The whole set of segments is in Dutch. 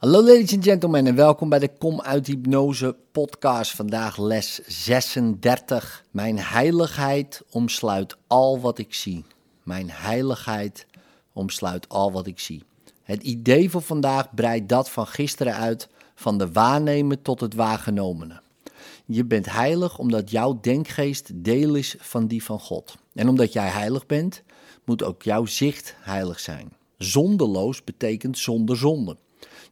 Hallo ladies and gentlemen en welkom bij de Kom uit Hypnose podcast. Vandaag les 36. Mijn heiligheid omsluit al wat ik zie. Mijn heiligheid omsluit al wat ik zie. Het idee voor vandaag breidt dat van gisteren uit, van de waarnemen tot het waargenomene. Je bent heilig omdat jouw denkgeest deel is van die van God. En omdat jij heilig bent, moet ook jouw zicht heilig zijn. Zondeloos betekent zonder zonde.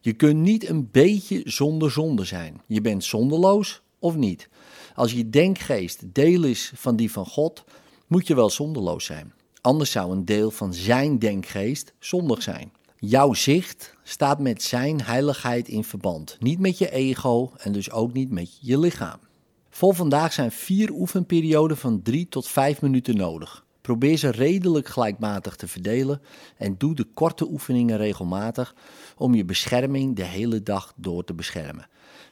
Je kunt niet een beetje zonder zonde zijn. Je bent zonderloos of niet. Als je denkgeest deel is van die van God, moet je wel zonderloos zijn. Anders zou een deel van zijn denkgeest zondig zijn. Jouw zicht staat met zijn heiligheid in verband. Niet met je ego en dus ook niet met je lichaam. Voor vandaag zijn vier oefenperioden van 3 tot 5 minuten nodig. Probeer ze redelijk gelijkmatig te verdelen en doe de korte oefeningen regelmatig om je bescherming de hele dag door te beschermen.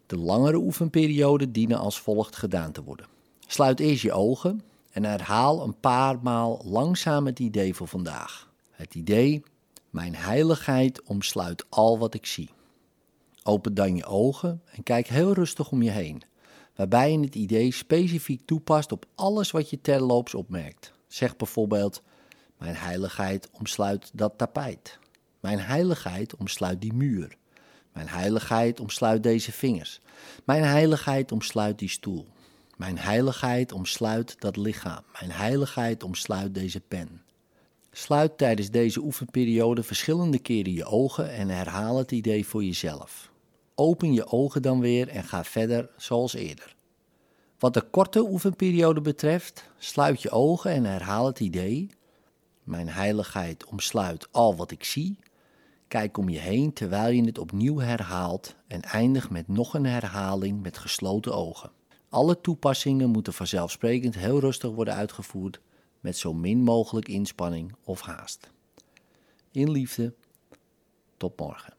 De langere oefenperioden dienen als volgt gedaan te worden. Sluit eerst je ogen en herhaal een paar maal langzaam het idee voor vandaag. Het idee: Mijn heiligheid omsluit al wat ik zie. Open dan je ogen en kijk heel rustig om je heen, waarbij je het idee specifiek toepast op alles wat je terloops opmerkt. Zeg bijvoorbeeld: Mijn heiligheid omsluit dat tapijt. Mijn heiligheid omsluit die muur. Mijn heiligheid omsluit deze vingers. Mijn heiligheid omsluit die stoel. Mijn heiligheid omsluit dat lichaam. Mijn heiligheid omsluit deze pen. Sluit tijdens deze oefenperiode verschillende keren je ogen en herhaal het idee voor jezelf. Open je ogen dan weer en ga verder zoals eerder. Wat de korte oefenperiode betreft, sluit je ogen en herhaal het idee. Mijn heiligheid omsluit al wat ik zie. Kijk om je heen terwijl je het opnieuw herhaalt en eindig met nog een herhaling met gesloten ogen. Alle toepassingen moeten vanzelfsprekend heel rustig worden uitgevoerd met zo min mogelijk inspanning of haast. In liefde, tot morgen.